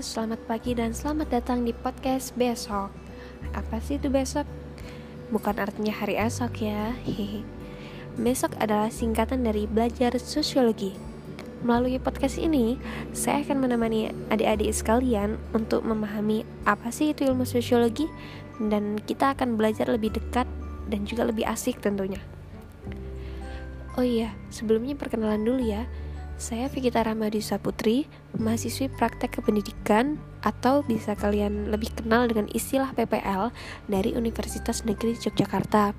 selamat pagi dan selamat datang di podcast besok. Apa sih itu besok? Bukan artinya hari esok ya. Hehe. Besok adalah singkatan dari belajar sosiologi. Melalui podcast ini, saya akan menemani adik-adik sekalian untuk memahami apa sih itu ilmu sosiologi dan kita akan belajar lebih dekat dan juga lebih asik tentunya. Oh iya, sebelumnya perkenalan dulu ya. Saya Fikita Ramadisa Putri, mahasiswi praktek kependidikan atau bisa kalian lebih kenal dengan istilah PPL dari Universitas Negeri Yogyakarta.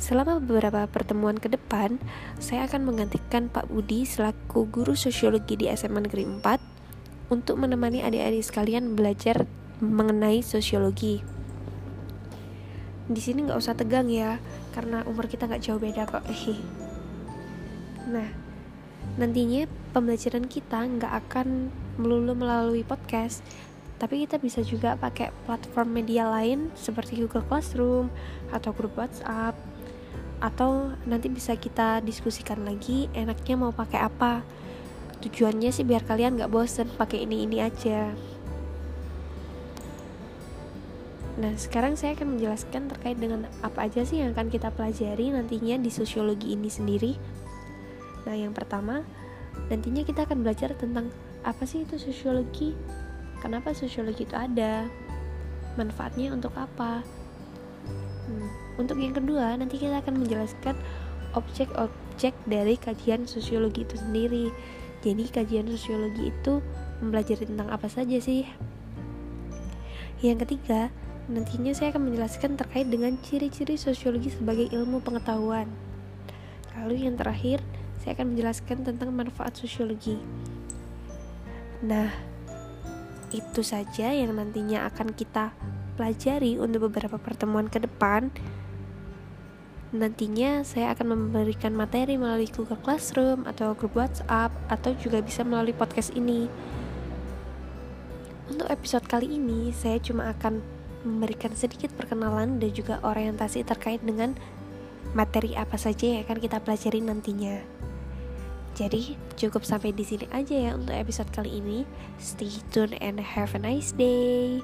Selama beberapa pertemuan ke depan, saya akan menggantikan Pak Budi selaku guru sosiologi di SMA Negeri 4 untuk menemani adik-adik sekalian belajar mengenai sosiologi. Di sini nggak usah tegang ya, karena umur kita nggak jauh beda kok. nah, nantinya pembelajaran kita nggak akan melulu melalui podcast tapi kita bisa juga pakai platform media lain seperti Google Classroom atau grup WhatsApp atau nanti bisa kita diskusikan lagi enaknya mau pakai apa tujuannya sih biar kalian nggak bosen pakai ini ini aja Nah, sekarang saya akan menjelaskan terkait dengan apa aja sih yang akan kita pelajari nantinya di sosiologi ini sendiri. Nah, yang pertama, nantinya kita akan belajar tentang apa sih itu sosiologi, kenapa sosiologi itu ada, manfaatnya untuk apa. Hmm. Untuk yang kedua, nanti kita akan menjelaskan objek-objek dari kajian sosiologi itu sendiri. Jadi, kajian sosiologi itu mempelajari tentang apa saja sih? Yang ketiga, nantinya saya akan menjelaskan terkait dengan ciri-ciri sosiologi sebagai ilmu pengetahuan. Lalu yang terakhir, saya akan menjelaskan tentang manfaat sosiologi. Nah, itu saja yang nantinya akan kita pelajari untuk beberapa pertemuan ke depan. Nantinya saya akan memberikan materi melalui Google Classroom atau grup WhatsApp atau juga bisa melalui podcast ini. Untuk episode kali ini, saya cuma akan memberikan sedikit perkenalan dan juga orientasi terkait dengan materi apa saja yang akan kita pelajari nantinya. Jadi cukup sampai di sini aja ya untuk episode kali ini. Stay tune and have a nice day.